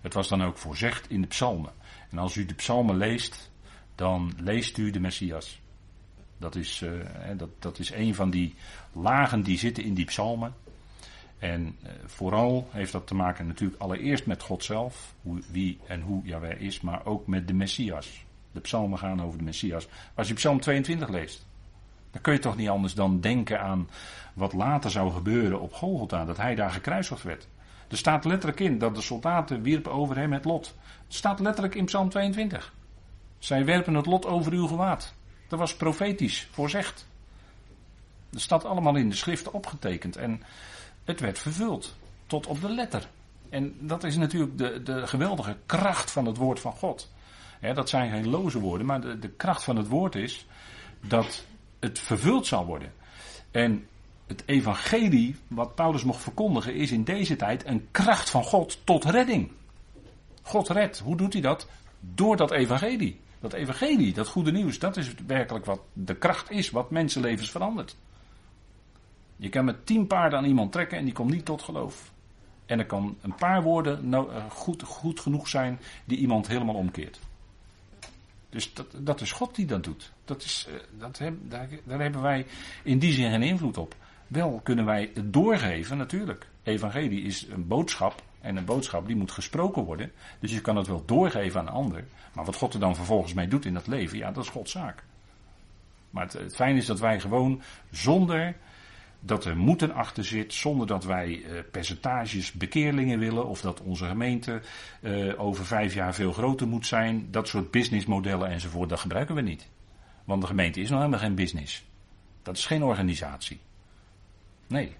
Het was dan ook voorzegd in de psalmen. En als u de psalmen leest, dan leest u de Messias. Dat is, uh, dat, dat is een van die lagen die zitten in die psalmen. En uh, vooral heeft dat te maken natuurlijk allereerst met God zelf, wie en hoe Jaweh is, maar ook met de Messias. De psalmen gaan over de Messias. Als je psalm 22 leest, dan kun je toch niet anders dan denken aan wat later zou gebeuren op Golgotha, dat hij daar gekruisigd werd. Er staat letterlijk in dat de soldaten wierpen over hem het lot. Het staat letterlijk in Psalm 22. Zij werpen het lot over uw gewaad. Dat was profetisch voorzegd. Dat staat allemaal in de schriften opgetekend en het werd vervuld. Tot op de letter. En dat is natuurlijk de, de geweldige kracht van het woord van God. dat zijn geen loze woorden, maar de, de kracht van het woord is dat het vervuld zal worden. En het evangelie wat Paulus mocht verkondigen is in deze tijd een kracht van God tot redding. God redt. Hoe doet hij dat? Door dat evangelie. Dat evangelie, dat goede nieuws, dat is werkelijk wat de kracht is, wat mensenlevens verandert. Je kan met tien paarden aan iemand trekken en die komt niet tot geloof. En er kan een paar woorden nou, goed, goed genoeg zijn die iemand helemaal omkeert. Dus dat, dat is God die dat doet. Dat is, eh, dat daar, daar hebben wij in die zin geen invloed op. Wel kunnen wij het doorgeven, natuurlijk. Evangelie is een boodschap. En een boodschap die moet gesproken worden. Dus je kan het wel doorgeven aan een ander. Maar wat God er dan vervolgens mee doet in dat leven, ja, dat is Gods zaak. Maar het, het fijn is dat wij gewoon zonder dat er moeten achter zit, zonder dat wij eh, percentages bekeerlingen willen of dat onze gemeente eh, over vijf jaar veel groter moet zijn. Dat soort businessmodellen enzovoort, dat gebruiken we niet. Want de gemeente is nog helemaal geen business. Dat is geen organisatie. Nee.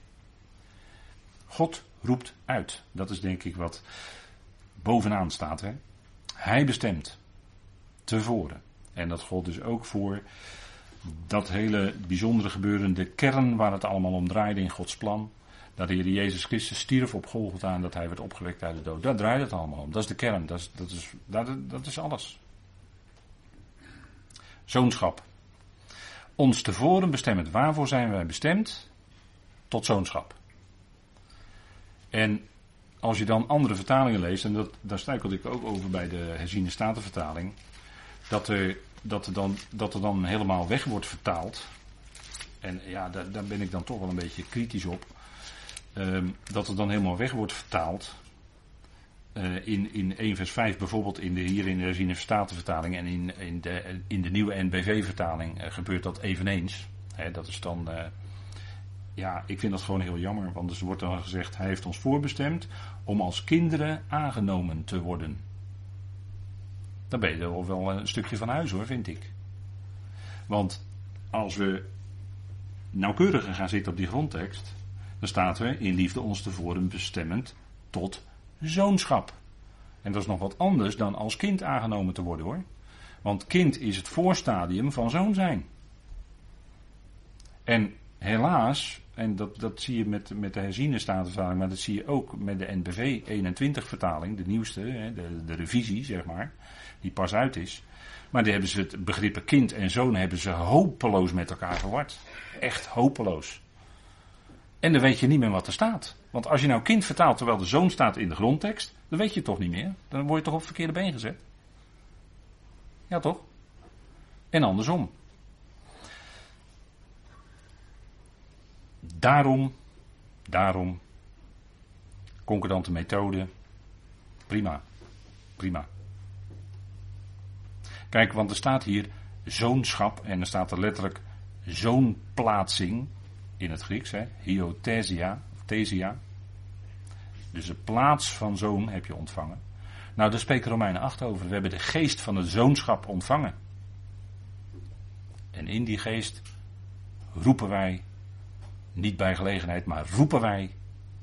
God roept uit. Dat is denk ik wat bovenaan staat. Hè? Hij bestemt tevoren. En dat gold dus ook voor dat hele bijzondere gebeuren, de kern waar het allemaal om draaide in Gods plan. Dat de Heer Jezus Christus stierf op Golgotha en dat hij werd opgewekt uit de dood. Daar draait het allemaal om. Dat is de kern. Dat is, dat is, dat, is alles. Zoonschap. Ons tevoren bestemmend. Waarvoor zijn wij bestemd? Tot zoonschap. En als je dan andere vertalingen leest, en dat, daar struikelde ik ook over bij de herziene statenvertaling, dat er, dat, er dan, dat er dan helemaal weg wordt vertaald. En ja, daar, ben ik dan toch wel een beetje kritisch op. Ehm, dat er dan helemaal weg wordt vertaald. Uh, in, in 1 vers 5 bijvoorbeeld in de, hier in de herziene statenvertaling en in, in, de, in de nieuwe NBV-vertaling uh, gebeurt dat eveneens. dat is dan uh, ja, ik vind dat gewoon heel jammer. Want er wordt dan gezegd, hij heeft ons voorbestemd om als kinderen aangenomen te worden. Dan ben je er wel een stukje van huis hoor, vind ik. Want als we nauwkeuriger gaan zitten op die grondtekst, dan staat er in liefde ons tevoren bestemmend tot zoonschap. En dat is nog wat anders dan als kind aangenomen te worden hoor. Want kind is het voorstadium van zoon zijn. En helaas en dat, dat zie je met, met de herziene statenvertaling, maar dat zie je ook met de NBV 21 vertaling, de nieuwste, hè, de, de revisie zeg maar, die pas uit is. Maar die hebben ze het begrippen kind en zoon hebben ze hopeloos met elkaar verward. Echt hopeloos. En dan weet je niet meer wat er staat. Want als je nou kind vertaalt terwijl de zoon staat in de grondtekst, dan weet je het toch niet meer. Dan word je toch op het verkeerde been gezet. Ja toch? En andersom. Daarom, daarom, concordante methode, prima, prima. Kijk, want er staat hier zoonschap en er staat er letterlijk zoonplaatsing in het Grieks, hè, hiothesia, thesia. Dus de plaats van zoon heb je ontvangen. Nou, daar spreken Romeinen 8 over. We hebben de geest van het zoonschap ontvangen. En in die geest roepen wij, niet bij gelegenheid, maar roepen wij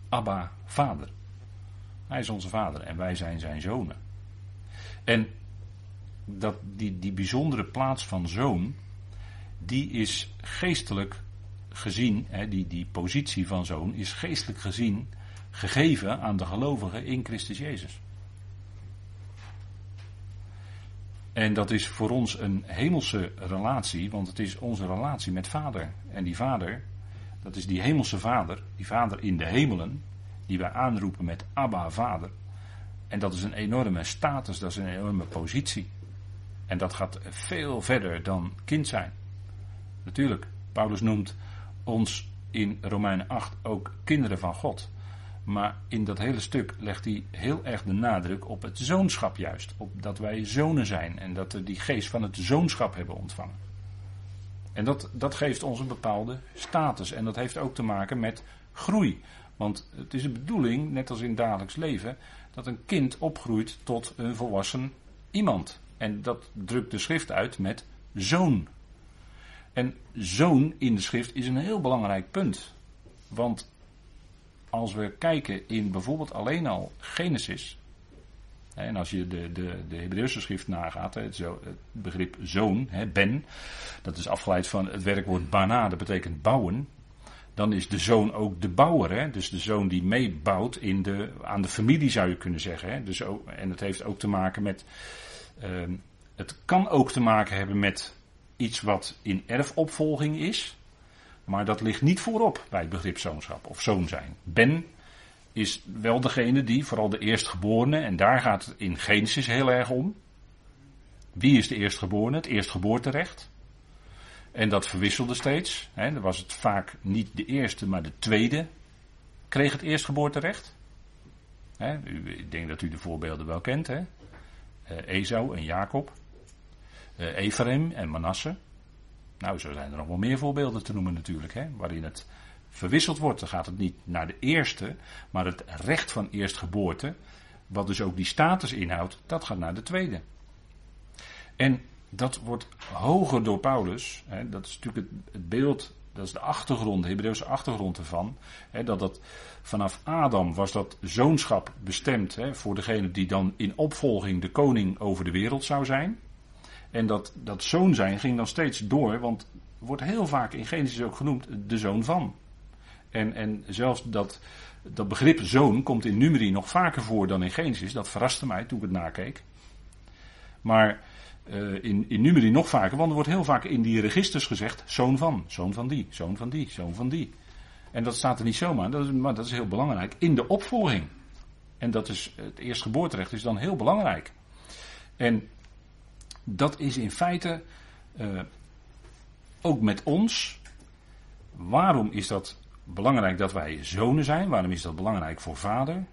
Abba, Vader. Hij is onze vader en wij zijn zijn zonen. En dat, die, die bijzondere plaats van zoon, die is geestelijk gezien, hè, die, die positie van zoon, is geestelijk gezien gegeven aan de gelovigen in Christus Jezus. En dat is voor ons een hemelse relatie, want het is onze relatie met Vader. En die Vader, dat is die hemelse Vader, die Vader in de hemelen, die wij aanroepen met Abba Vader. En dat is een enorme status, dat is een enorme positie. En dat gaat veel verder dan kind zijn. Natuurlijk, Paulus noemt ons in Romeinen 8 ook kinderen van God. Maar in dat hele stuk legt hij heel erg de nadruk op het zoonschap juist. Op dat wij zonen zijn en dat we die geest van het zoonschap hebben ontvangen. En dat, dat geeft ons een bepaalde status. En dat heeft ook te maken met groei. Want het is de bedoeling, net als in dagelijks leven, dat een kind opgroeit tot een volwassen iemand. En dat drukt de schrift uit met zoon. En zoon in de schrift is een heel belangrijk punt. Want als we kijken in bijvoorbeeld alleen al Genesis. En als je de, de, de Hebreeuwse schrift nagaat, het, zo, het begrip zoon, ben, dat is afgeleid van het werkwoord bana, dat betekent bouwen. Dan is de zoon ook de bouwer, hè? dus de zoon die meebouwt in de, aan de familie zou je kunnen zeggen. Hè? Dus ook, en het heeft ook te maken met, uh, het kan ook te maken hebben met iets wat in erfopvolging is. Maar dat ligt niet voorop bij het begrip zoonschap of zoon zijn. Ben is wel degene die, vooral de eerstgeborene, en daar gaat het in Genesis heel erg om. Wie is de eerstgeborene? Het eerstgeboorterecht. En dat verwisselde steeds. Hè. Dan was het vaak niet de eerste, maar de tweede kreeg het eerstgeboorterecht. Hè. Ik denk dat u de voorbeelden wel kent. Hè. Uh, Esau en Jacob. Uh, Ephraim en Manasse. Nou, zo zijn er nog wel meer voorbeelden te noemen natuurlijk, hè, waarin het verwisseld wordt. Dan gaat het niet naar de eerste, maar het recht van eerstgeboorte, wat dus ook die status inhoudt, dat gaat naar de tweede. En dat wordt hoger door Paulus. Hè, dat is natuurlijk het, beeld, dat is de achtergrond, de Hebreeuwse achtergrond ervan. Hè, dat dat vanaf Adam was dat zoonschap bestemd hè, voor degene die dan in opvolging de koning over de wereld zou zijn. En dat, dat zoon zijn ging dan steeds door, want wordt heel vaak in Genesis ook genoemd de zoon van. En, en zelfs dat, dat begrip zoon komt in Numeri nog vaker voor dan in Genesis. Dat verraste mij toen ik het nakeek. Maar uh, in, in Numeri nog vaker, want er wordt heel vaak in die registers gezegd: zoon van, zoon van die, zoon van die, zoon van die. En dat staat er niet zomaar, dat is, maar dat is heel belangrijk in de opvolging. En dat is het eerstgeboorterecht is dan heel belangrijk. En dat is in feite uh, ook met ons. Waarom is dat belangrijk dat wij zonen zijn? Waarom is dat belangrijk voor vader?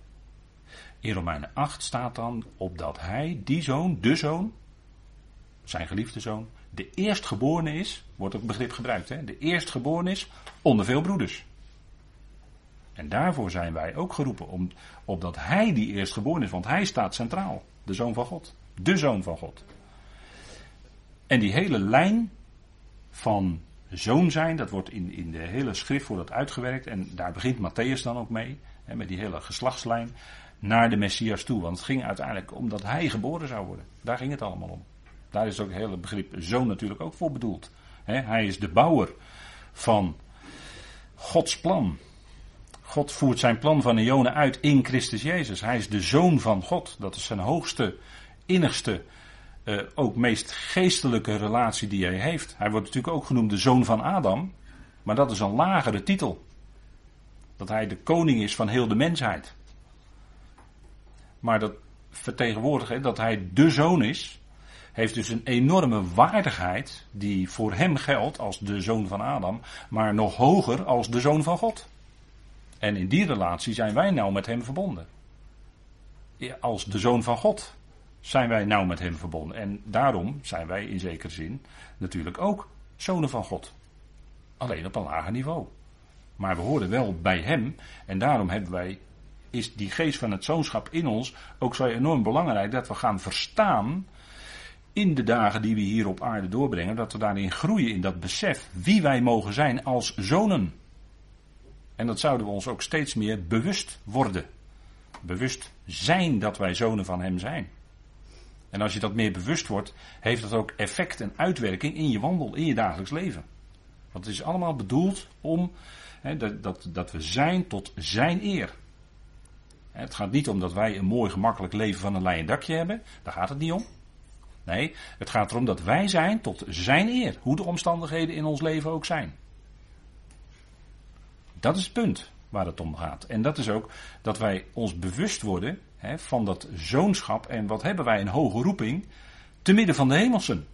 In Romeinen 8 staat dan opdat hij, die zoon, de zoon, zijn geliefde zoon, de eerstgeborene is, wordt ook begrip gebruikt, hè? de eerstgeborene is onder veel broeders. En daarvoor zijn wij ook geroepen, om, opdat hij die eerstgeboren is, want hij staat centraal, de zoon van God, de zoon van God. En die hele lijn van zoon zijn, dat wordt in, in de hele schrift wordt dat uitgewerkt. En daar begint Matthäus dan ook mee, hè, met die hele geslachtslijn, naar de Messias toe. Want het ging uiteindelijk om dat hij geboren zou worden. Daar ging het allemaal om. Daar is ook het hele begrip zoon natuurlijk ook voor bedoeld. Hè, hij is de bouwer van Gods plan. God voert zijn plan van Eonen uit in Christus Jezus. Hij is de zoon van God. Dat is zijn hoogste, innigste uh, ook meest geestelijke relatie die hij heeft. Hij wordt natuurlijk ook genoemd de zoon van Adam, maar dat is een lagere titel. Dat hij de koning is van heel de mensheid. Maar dat vertegenwoordigt dat hij de zoon is, heeft dus een enorme waardigheid die voor hem geldt als de zoon van Adam, maar nog hoger als de zoon van God. En in die relatie zijn wij nou met hem verbonden. Als de zoon van God zijn wij nou met hem verbonden. En daarom zijn wij in zekere zin natuurlijk ook zonen van God. Alleen op een lager niveau. Maar we horen wel bij hem. En daarom hebben wij, is die geest van het zoonschap in ons ook zo enorm belangrijk dat we gaan verstaan in de dagen die we hier op aarde doorbrengen, dat we daarin groeien in dat besef wie wij mogen zijn als zonen. En dat zouden we ons ook steeds meer bewust worden. Bewust zijn dat wij zonen van Hem zijn. En als je dat meer bewust wordt, heeft dat ook effect en uitwerking in je wandel, in je dagelijks leven. Want het is allemaal bedoeld om dat, dat, dat we zijn tot Zijn eer. het gaat niet om dat wij een mooi gemakkelijk leven van een leien dakje hebben. Daar gaat het niet om. Nee, het gaat erom dat wij zijn tot Zijn eer. Hoe de omstandigheden in ons leven ook zijn. Dat is het punt waar het om gaat. En dat is ook dat wij ons bewust worden hè, van dat zoonschap. En wat hebben wij een hoge roeping te midden van de hemelsen.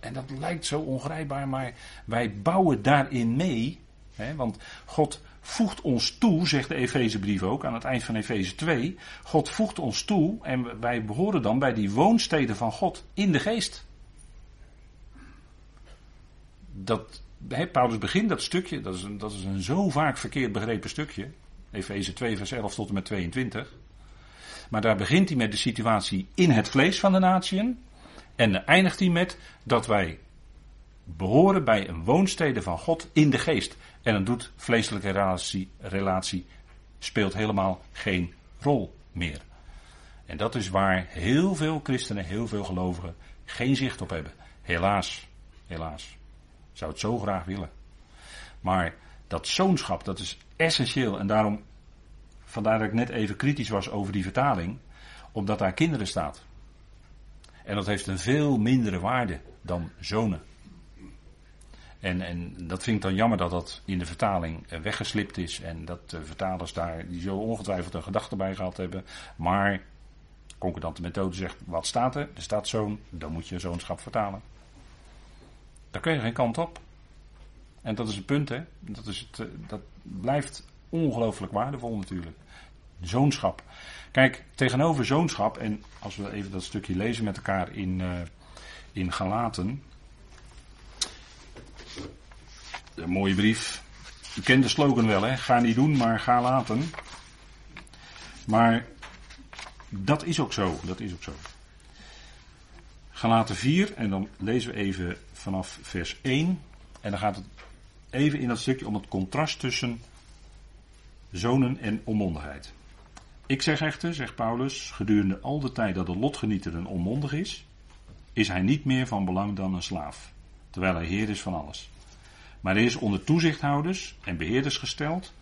En dat lijkt zo ongrijpbaar, maar wij bouwen daarin mee. Hè, want God voegt ons toe, zegt de Efezebrief ook aan het eind van Efeze 2. God voegt ons toe en wij behoren dan bij die woonsteden van God in de geest. Dat, Paulus begint dat stukje, dat is, een, dat is een zo vaak verkeerd begrepen stukje. Efeze 2, vers 11 tot en met 22. Maar daar begint hij met de situatie in het vlees van de natieën. En eindigt hij met dat wij behoren bij een woonstede van God in de geest. En dan doet vleeselijke relatie, relatie speelt helemaal geen rol meer. En dat is waar heel veel christenen, heel veel gelovigen geen zicht op hebben. Helaas, helaas. Zou het zo graag willen. Maar dat zoonschap, dat is essentieel. En daarom, vandaar dat ik net even kritisch was over die vertaling. Omdat daar kinderen staat. En dat heeft een veel mindere waarde dan zonen. En, en dat vind ik dan jammer dat dat in de vertaling eh, weggeslipt is. En dat de vertalers daar, die zo ongetwijfeld een gedachte bij gehad hebben. Maar concordante methode zegt, wat staat er? Er staat zoon, dan moet je zoonschap vertalen. Daar kun je geen kant op. En dat is het punt, hè. Dat, is het, eh, dat blijft ongelooflijk waardevol natuurlijk. Zoonschap. Kijk, tegenover zoonschap, en als we even dat stukje lezen met elkaar in, uh, in Galaten. Een mooie brief. U kent de slogan wel, hè? Ga niet doen, maar ga laten. Maar dat is ook zo. Dat is ook zo. Galaten 4, en dan lezen we even vanaf vers 1. En dan gaat het even in dat stukje om het contrast tussen zonen en onmondigheid. Ik zeg echter, zegt Paulus, gedurende al de tijd dat de lotgenieter een onmondig is, is hij niet meer van belang dan een slaaf, terwijl hij heer is van alles. Maar hij is onder toezichthouders en beheerders gesteld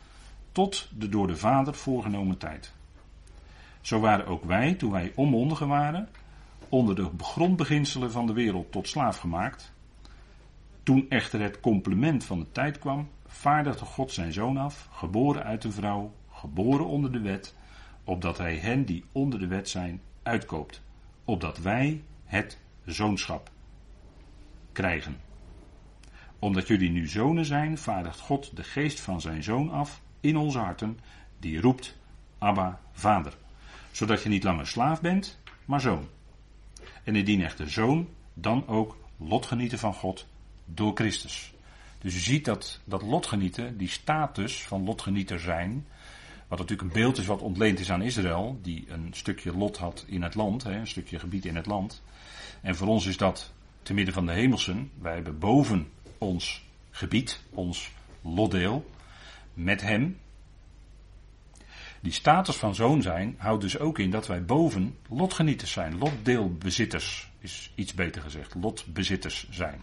tot de door de Vader voorgenomen tijd. Zo waren ook wij, toen wij onmondigen waren, onder de grondbeginselen van de wereld tot slaaf gemaakt. Toen echter het complement van de tijd kwam, vaardigde God zijn zoon af, geboren uit een vrouw, geboren onder de wet, opdat hij hen die onder de wet zijn uitkoopt, opdat wij het zoonschap krijgen. Omdat jullie nu zonen zijn, vaardigt God de geest van zijn zoon af in onze harten, die roept Abba, Vader, zodat je niet langer slaaf bent, maar zoon. En indien echter zoon, dan ook lotgenieten van God door Christus. Dus u ziet dat, dat lotgenieten, die status van lotgenieter zijn, wat natuurlijk een beeld is wat ontleend is aan Israël, die een stukje lot had in het land, een stukje gebied in het land. En voor ons is dat te midden van de hemelsen. Wij hebben boven ons gebied, ons lotdeel, met hem. Die status van zoon zijn houdt dus ook in dat wij boven lotgenieters zijn. Lotdeelbezitters is iets beter gezegd. Lotbezitters zijn.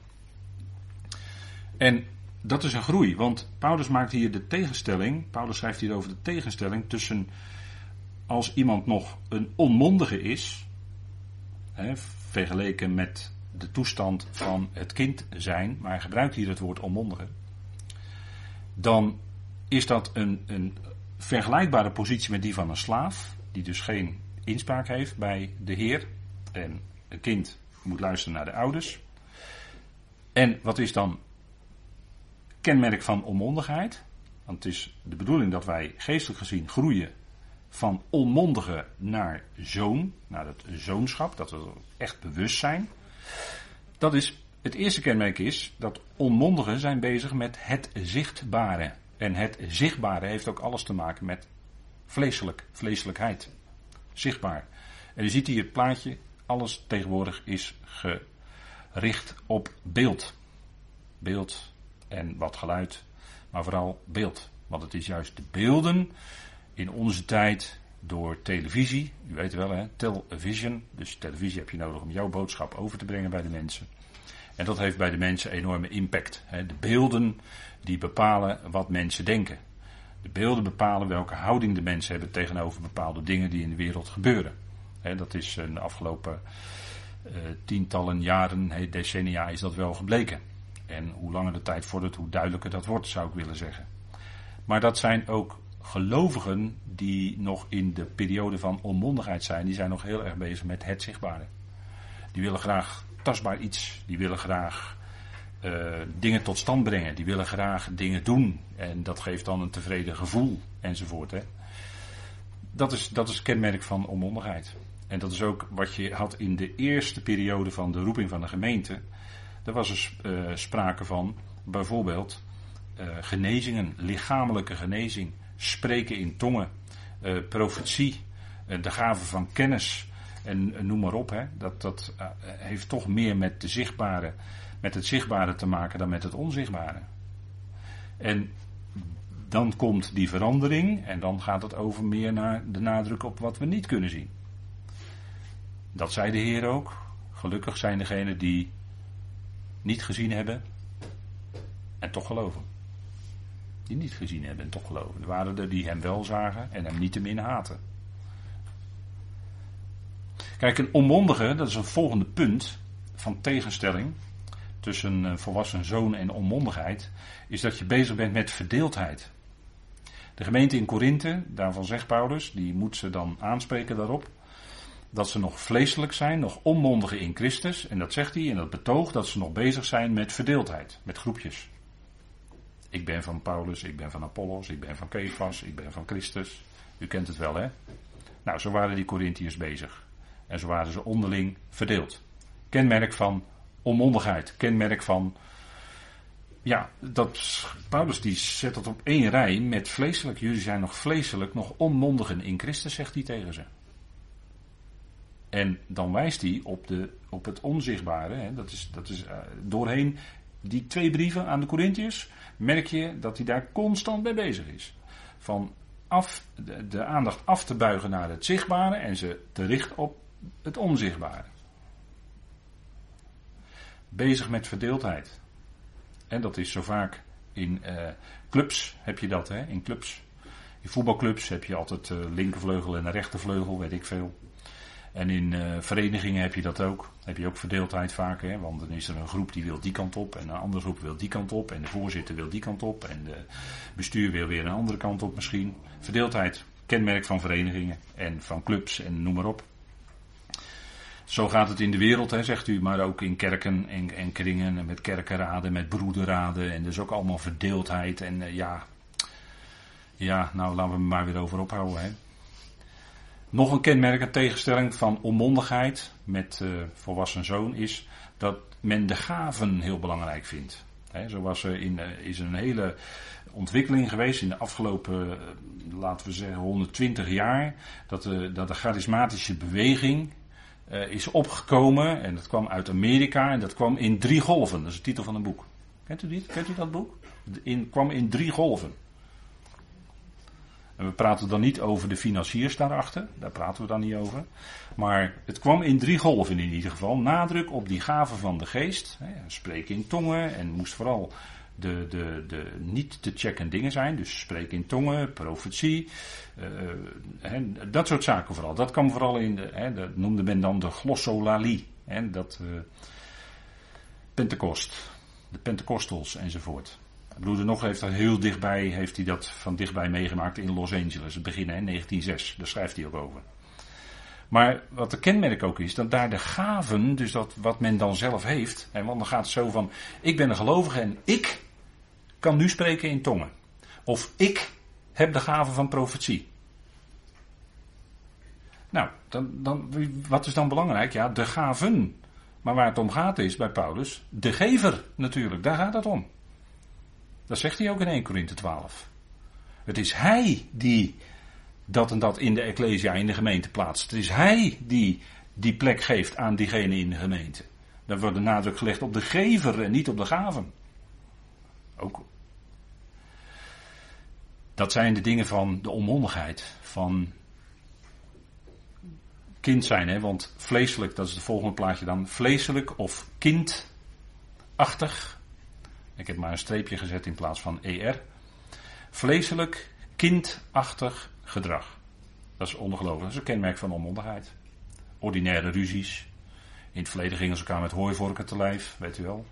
En dat is een groei, want Paulus maakt hier de tegenstelling, Paulus schrijft hier over de tegenstelling tussen als iemand nog een onmondige is, hè, vergeleken met de toestand van het kind zijn, maar hij gebruikt hier het woord onmondige, dan is dat een, een vergelijkbare positie met die van een slaaf, die dus geen inspraak heeft bij de Heer. En een kind moet luisteren naar de ouders. En wat is dan kenmerk van onmondigheid? Want het is de bedoeling dat wij geestelijk gezien groeien van onmondige naar zoon, naar het zoonschap, dat we echt bewust zijn. Dat is, het eerste kenmerk is dat onmondigen zijn bezig met het zichtbare. En het zichtbare heeft ook alles te maken met vleeselijk, vleeselijkheid. Zichtbaar. En je ziet hier het plaatje, alles tegenwoordig is gericht op beeld. Beeld en wat geluid, maar vooral beeld. Want het is juist de beelden in onze tijd door televisie. U weet wel, hè, television. Dus televisie heb je nodig om jouw boodschap over te brengen bij de mensen. En dat heeft bij de mensen enorme impact. Hè. De beelden die bepalen wat mensen denken. De beelden bepalen welke houding de mensen hebben tegenover bepaalde dingen die in de wereld gebeuren. Dat is de afgelopen uh, tientallen jaren, decennia is dat wel gebleken. En hoe langer de tijd vordert, hoe duidelijker dat wordt, zou ik willen zeggen. Maar dat zijn ook gelovigen die nog in de periode van onmondigheid zijn, die zijn nog heel erg bezig met het zichtbare. Die willen graag tastbaar iets, die willen graag uh, dingen tot stand brengen, die willen graag dingen doen en dat geeft dan een tevreden gevoel enzovoort. Hè. Dat, is, dat is kenmerk van onmondigheid. En dat is ook wat je had in de eerste periode van de roeping van de gemeente. Er was er uh, sprake van bijvoorbeeld uh, genezingen, lichamelijke genezing spreken in tongen, uh, profetie, de gave van kennis en noem maar op. Hè. Dat, dat heeft toch meer met, zichtbare, met het zichtbare te maken dan met het onzichtbare. En dan komt die verandering en dan gaat het over meer naar de nadruk op wat we niet kunnen zien. Dat zei de Heer ook. Gelukkig zijn degenen die niet gezien hebben en toch geloven die niet gezien hebben en toch geloven. Er waren er die hem wel zagen en hem niet te min haten. Kijk, een onmondige, dat is een volgende punt van tegenstelling tussen een volwassen zoon en onmondigheid, is dat je bezig bent met verdeeldheid. De gemeente in Korinthe, daarvan zegt Paulus, die moet ze dan aanspreken daarop, dat ze nog vleeselijk zijn, nog onmondigen in Christus. En dat zegt hij in dat betoog dat ze nog bezig zijn met verdeeldheid, met groepjes. Ik ben van Paulus, ik ben van Apollos, ik ben van Kefas, ik ben van Christus. U kent het wel, hè? Nou, zo waren die Corinthiërs bezig. En zo waren ze onderling verdeeld. Kenmerk van onmondigheid. Kenmerk van. Ja, dat, Paulus die zet dat op één rij met vleeselijk. Jullie zijn nog vleeselijk, nog onmondigen in Christus, zegt hij tegen ze. En dan wijst hij op, de, op het onzichtbare. Hè, dat is, dat is uh, doorheen die twee brieven aan de Corinthiërs merk je dat hij daar constant mee bezig is. Van af, de, aandacht af te buigen naar het zichtbare en ze te richten op het onzichtbare. Bezig met verdeeldheid. En dat is zo vaak in uh, clubs heb je dat, hè? In clubs. In voetbalclubs heb je altijd uh, linkervleugel en rechtervleugel, weet ik veel. En in uh, verenigingen heb je dat ook. Heb je ook verdeeldheid vaak. Hè? Want dan is er een groep die wil die kant op. En een andere groep wil die kant op. En de voorzitter wil die kant op. En de bestuur wil weer een andere kant op misschien. Verdeeldheid. Kenmerk van verenigingen. En van clubs en noem maar op. Zo gaat het in de wereld, hè, zegt u. Maar ook in kerken en, en kringen. En met kerkenraden, met broederraden. En dus ook allemaal verdeeldheid. En uh, ja. Ja, nou laten we er maar weer over ophouden. Hè. Nog een kenmerk, tegenstelling van onmondigheid met uh, volwassen zoon is dat men de gaven heel belangrijk vindt. Zo was er in, uh, is een hele ontwikkeling geweest in de afgelopen, uh, laten we zeggen, 120 jaar. Dat de, dat de charismatische beweging is opgekomen en dat kwam uit Amerika en dat kwam in drie golven. Dat is de titel van een boek. Kent u, die? Kent u dat boek? In, kwam in drie golven. En we praten dan niet over de financiers daarachter, daar praten we dan niet over. Maar het kwam in drie golven in ieder geval. Nadruk op die gaven van de geest. Hè, spreken in tongen en moest vooral de, de, de niet te checken dingen zijn. Dus spreken in tongen, profetie, uh, hè, dat soort zaken vooral. Dat kwam vooral in, de, hè, dat noemde men dan de glossolalie. Hè, dat uh, Pentecost, de Pentecostals enzovoort. Broeder Nog heeft dat heel dichtbij, heeft hij dat van dichtbij meegemaakt in Los Angeles, het begin, hè, 1906. Daar schrijft hij ook over. Maar wat de kenmerk ook is, dat daar de gaven, dus dat wat men dan zelf heeft, hè, want dan gaat het zo van, ik ben een gelovige en ik kan nu spreken in tongen. Of ik heb de gave van profetie. Nou, dan, dan, wat is dan belangrijk? Ja, de gaven. Maar waar het om gaat is bij Paulus, de gever natuurlijk, daar gaat het om. Dat zegt hij ook in 1 Korinthe 12. Het is hij die dat en dat in de Ecclesia, in de gemeente plaatst. Het is hij die die plek geeft aan diegene in de gemeente. Dan wordt de nadruk gelegd op de gever en niet op de gaven. Ook. Dat zijn de dingen van de onmondigheid, van kind zijn, hè? want vleeselijk, dat is het volgende plaatje dan, vleeselijk of kindachtig. Ik heb maar een streepje gezet in plaats van ER. Vleeselijk, kindachtig gedrag. Dat is ongelooflijk. Dat is een kenmerk van onmondigheid. Ordinaire ruzies. In het verleden gingen ze elkaar met hooivorken te lijf, weet u wel.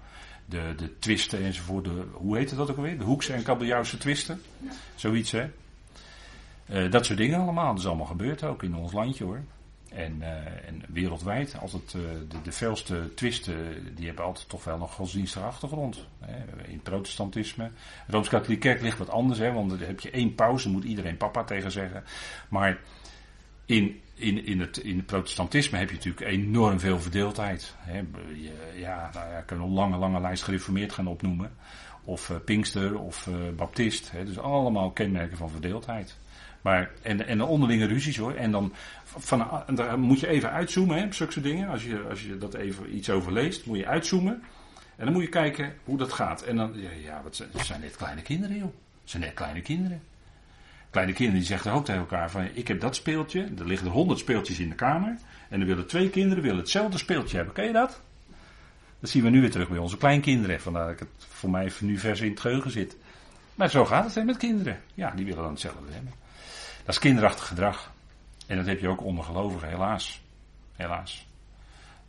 De, de twisten enzovoort. De, hoe heette dat ook alweer? De hoekse en kabeljauwse twisten. Zoiets, hè. Uh, dat soort dingen allemaal. Dat is allemaal gebeurd ook in ons landje hoor. En, uh, en wereldwijd, altijd uh, de, de felste twisten, die hebben altijd toch wel nog godsdienstige achtergrond. Hè. In protestantisme. De Rooms-Katholieke Kerk ligt wat anders, hè, want dan heb je één pauze, moet iedereen papa tegen zeggen. Maar in, in, in, het, in het protestantisme heb je natuurlijk enorm veel verdeeldheid. Hè. Ja, nou ja, kan een lange, lange lijst gereformeerd gaan opnoemen. Of uh, Pinkster of Baptist. Hè. Dus allemaal kenmerken van verdeeldheid. Maar, en, en de onderlinge ruzies hoor. En dan, van, moet je even uitzoomen, hè, zulke dingen. Als je, als je dat even iets overleest, moet je uitzoomen. En dan moet je kijken hoe dat gaat. En dan, ja, ja wat zijn, net kleine kinderen, joh. Zijn net kleine kinderen. Kleine kinderen die zeggen ook tegen elkaar van, ik heb dat speeltje. Er liggen er honderd speeltjes in de kamer. En dan willen twee kinderen willen hetzelfde speeltje hebben. Ken je dat? Dat zien we nu weer terug bij onze kleinkinderen. Vandaar dat ik het voor mij nu vers in het geheugen zit. Maar zo gaat het met kinderen. Ja, die willen dan hetzelfde hebben. Dat is kinderachtig gedrag. En dat heb je ook onder gelovigen, helaas. Helaas.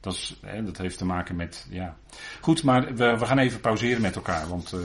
Dat, is, hè, dat heeft te maken met, ja. Goed, maar we, we gaan even pauzeren met elkaar, want uh,